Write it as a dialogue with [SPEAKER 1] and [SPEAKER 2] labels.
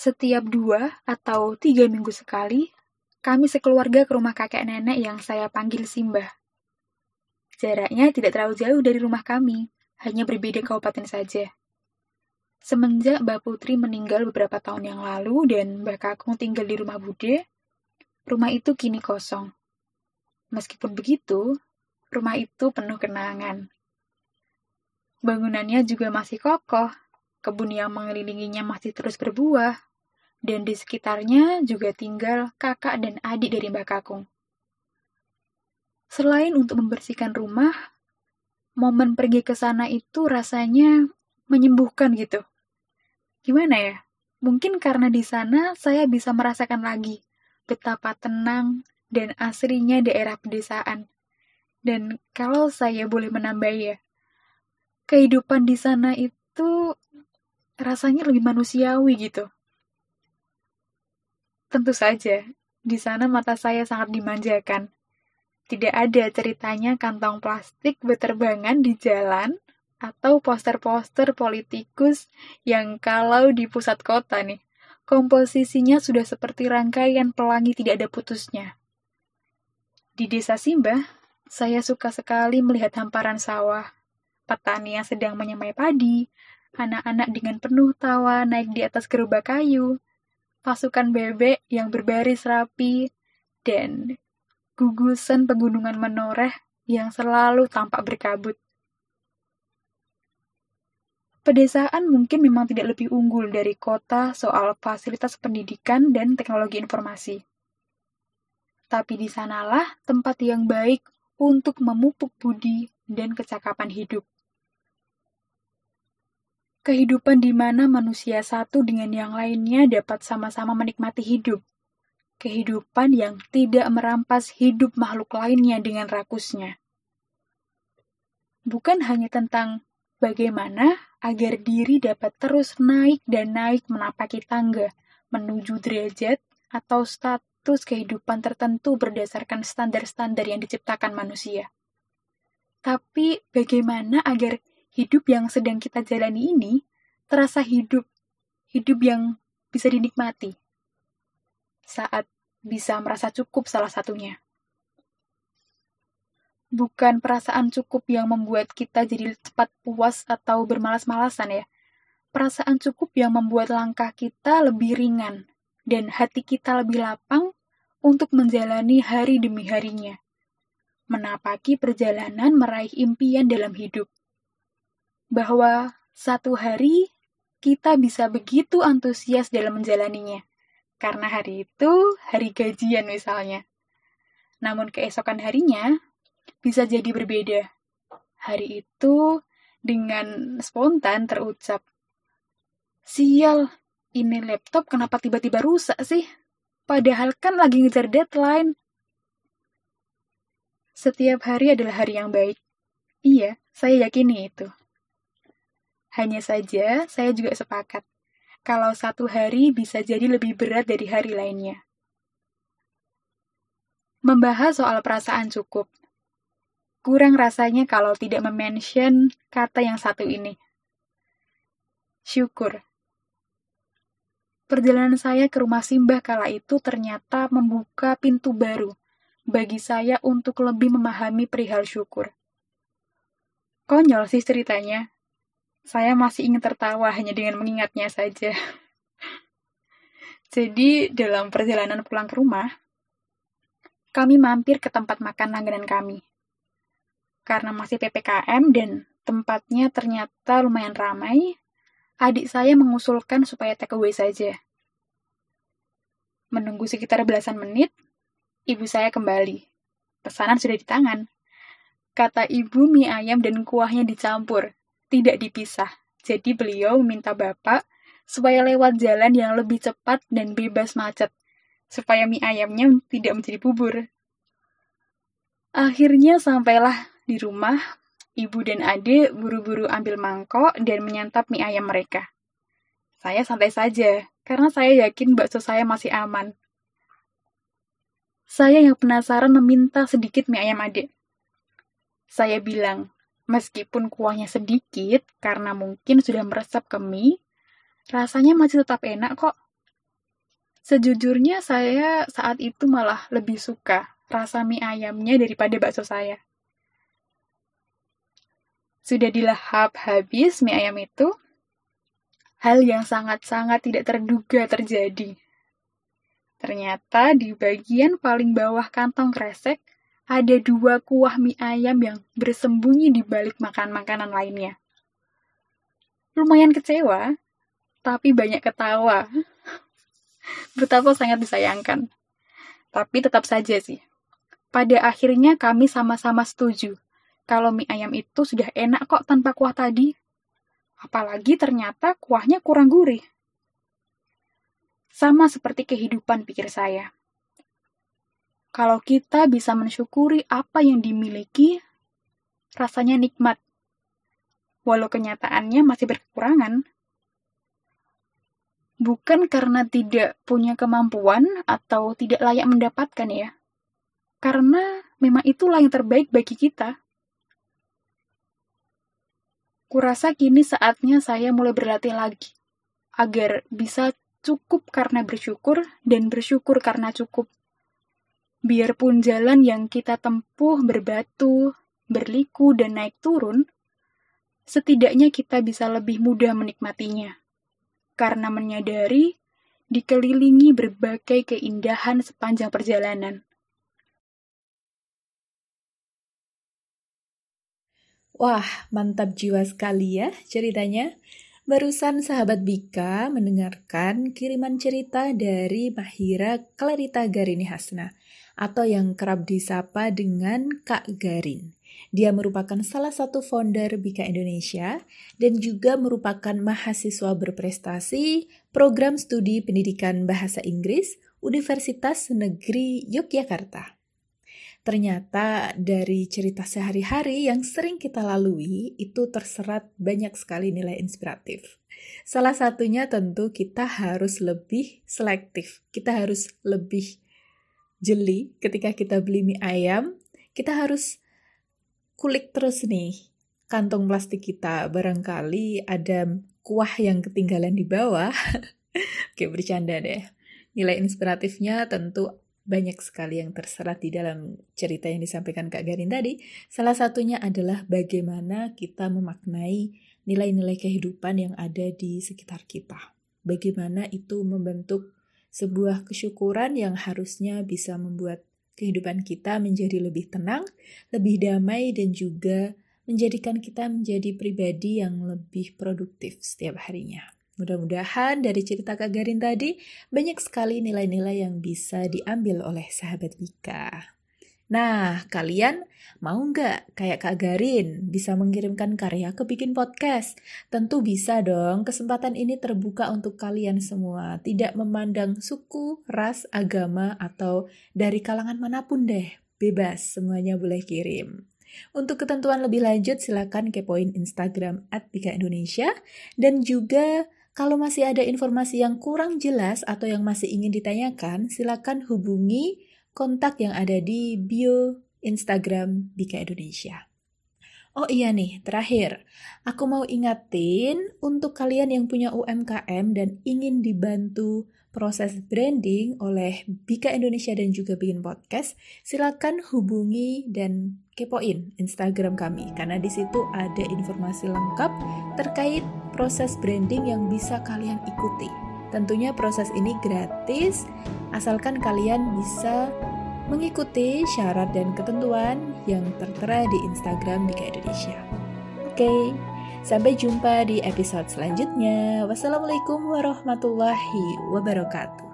[SPEAKER 1] Setiap dua atau tiga minggu sekali, kami sekeluarga ke rumah kakek nenek yang saya panggil Simbah. Jaraknya tidak terlalu jauh dari rumah kami, hanya berbeda kabupaten saja. Semenjak Mbak Putri meninggal beberapa tahun yang lalu dan Mbak Kakung tinggal di rumah Bude, rumah itu kini kosong. Meskipun begitu, rumah itu penuh kenangan. Bangunannya juga masih kokoh, kebun yang mengelilinginya masih terus berbuah, dan di sekitarnya juga tinggal kakak dan adik dari Mbak Kakung. Selain untuk membersihkan rumah, momen pergi ke sana itu rasanya menyembuhkan gitu. Gimana ya? Mungkin karena di sana saya bisa merasakan lagi betapa tenang dan asrinya daerah pedesaan. Dan kalau saya boleh menambah ya, kehidupan di sana itu rasanya lebih manusiawi gitu. Tentu saja, di sana mata saya sangat dimanjakan. Tidak ada ceritanya kantong plastik berterbangan di jalan atau poster-poster politikus yang kalau di pusat kota nih, komposisinya sudah seperti rangkaian pelangi tidak ada putusnya. Di desa Simbah, saya suka sekali melihat hamparan sawah, petani yang sedang menyemai padi, anak-anak dengan penuh tawa naik di atas gerobak kayu, pasukan bebek yang berbaris rapi, dan gugusan pegunungan menoreh yang selalu tampak berkabut. Pedesaan mungkin memang tidak lebih unggul dari kota soal fasilitas pendidikan dan teknologi informasi tapi di sanalah tempat yang baik untuk memupuk budi dan kecakapan hidup. Kehidupan di mana manusia satu dengan yang lainnya dapat sama-sama menikmati hidup. Kehidupan yang tidak merampas hidup makhluk lainnya dengan rakusnya. Bukan hanya tentang bagaimana agar diri dapat terus naik dan naik menapaki tangga menuju derajat atau status kehidupan tertentu berdasarkan standar-standar yang diciptakan manusia. Tapi bagaimana agar hidup yang sedang kita jalani ini terasa hidup, hidup yang bisa dinikmati saat bisa merasa cukup salah satunya. Bukan perasaan cukup yang membuat kita jadi cepat puas atau bermalas-malasan ya. Perasaan cukup yang membuat langkah kita lebih ringan, dan hati kita lebih lapang untuk menjalani hari demi harinya, menapaki perjalanan meraih impian dalam hidup. Bahwa satu hari kita bisa begitu antusias dalam menjalaninya, karena hari itu hari gajian misalnya. Namun keesokan harinya bisa jadi berbeda. Hari itu dengan spontan terucap, Sial, ini laptop kenapa tiba-tiba rusak sih? Padahal kan lagi ngejar deadline. Setiap hari adalah hari yang baik. Iya, saya yakini itu. Hanya saja, saya juga sepakat. Kalau satu hari bisa jadi lebih berat dari hari lainnya. Membahas soal perasaan cukup. Kurang rasanya kalau tidak memention kata yang satu ini. Syukur. Perjalanan saya ke rumah Simbah kala itu ternyata membuka pintu baru bagi saya untuk lebih memahami perihal syukur. Konyol sih ceritanya. Saya masih ingin tertawa hanya dengan mengingatnya saja. Jadi, dalam perjalanan pulang ke rumah, kami mampir ke tempat makan langganan kami. Karena masih PPKM dan tempatnya ternyata lumayan ramai, adik saya mengusulkan supaya take away saja. Menunggu sekitar belasan menit, ibu saya kembali. Pesanan sudah di tangan. Kata ibu, mie ayam dan kuahnya dicampur, tidak dipisah. Jadi beliau meminta bapak supaya lewat jalan yang lebih cepat dan bebas macet, supaya mie ayamnya tidak menjadi bubur. Akhirnya sampailah di rumah Ibu dan adik buru-buru ambil mangkok dan menyantap mie ayam mereka. Saya santai saja, karena saya yakin bakso saya masih aman. Saya yang penasaran meminta sedikit mie ayam adik. Saya bilang, meskipun kuahnya sedikit, karena mungkin sudah meresap ke mie, rasanya masih tetap enak kok. Sejujurnya saya saat itu malah lebih suka rasa mie ayamnya daripada bakso saya. Sudah dilahap habis mie ayam itu, hal yang sangat-sangat tidak terduga terjadi. Ternyata di bagian paling bawah kantong kresek ada dua kuah mie ayam yang bersembunyi di balik makan-makanan lainnya. Lumayan kecewa, tapi banyak ketawa. Betapa sangat disayangkan. Tapi tetap saja sih. Pada akhirnya kami sama-sama setuju kalau mie ayam itu sudah enak kok tanpa kuah tadi. Apalagi ternyata kuahnya kurang gurih. Sama seperti kehidupan pikir saya. Kalau kita bisa mensyukuri apa yang dimiliki, rasanya nikmat. Walau kenyataannya masih berkekurangan. Bukan karena tidak punya kemampuan atau tidak layak mendapatkan ya. Karena memang itulah yang terbaik bagi kita. Kurasa kini saatnya saya mulai berlatih lagi, agar bisa cukup karena bersyukur dan bersyukur karena cukup. Biarpun jalan yang kita tempuh berbatu, berliku, dan naik turun, setidaknya kita bisa lebih mudah menikmatinya. Karena menyadari dikelilingi berbagai keindahan sepanjang perjalanan.
[SPEAKER 2] Wah, mantap jiwa sekali ya ceritanya. Barusan sahabat Bika mendengarkan kiriman cerita dari Mahira Clarita Garini Hasna atau yang kerap disapa dengan Kak Garin. Dia merupakan salah satu founder Bika Indonesia dan juga merupakan mahasiswa berprestasi program studi pendidikan bahasa Inggris Universitas Negeri Yogyakarta. Ternyata dari cerita sehari-hari yang sering kita lalui itu terserat banyak sekali nilai inspiratif. Salah satunya tentu kita harus lebih selektif. Kita harus lebih jeli ketika kita beli mie ayam, kita harus kulik terus nih kantong plastik kita. Barangkali ada kuah yang ketinggalan di bawah. Oke, bercanda deh. Nilai inspiratifnya tentu banyak sekali yang terserat di dalam cerita yang disampaikan Kak Garin tadi. Salah satunya adalah bagaimana kita memaknai nilai-nilai kehidupan yang ada di sekitar kita. Bagaimana itu membentuk sebuah kesyukuran yang harusnya bisa membuat kehidupan kita menjadi lebih tenang, lebih damai, dan juga menjadikan kita menjadi pribadi yang lebih produktif setiap harinya. Mudah-mudahan dari cerita Kak Garin tadi banyak sekali nilai-nilai yang bisa diambil oleh sahabat Mika. Nah, kalian mau nggak kayak Kak Garin bisa mengirimkan karya ke bikin podcast? Tentu bisa dong, kesempatan ini terbuka untuk kalian semua. Tidak memandang suku, ras, agama, atau dari kalangan mana pun deh. Bebas, semuanya boleh kirim. Untuk ketentuan lebih lanjut, silakan kepoin Instagram at Indonesia. Dan juga kalau masih ada informasi yang kurang jelas atau yang masih ingin ditanyakan, silakan hubungi kontak yang ada di bio Instagram Bika Indonesia. Oh iya nih, terakhir, aku mau ingatin untuk kalian yang punya UMKM dan ingin dibantu proses branding oleh Bika Indonesia dan juga bikin podcast, silakan hubungi dan kepoin Instagram kami karena di situ ada informasi lengkap terkait proses branding yang bisa kalian ikuti. Tentunya proses ini gratis, asalkan kalian bisa mengikuti syarat dan ketentuan yang tertera di Instagram Bika Indonesia. Oke, sampai jumpa di episode selanjutnya. Wassalamualaikum warahmatullahi wabarakatuh.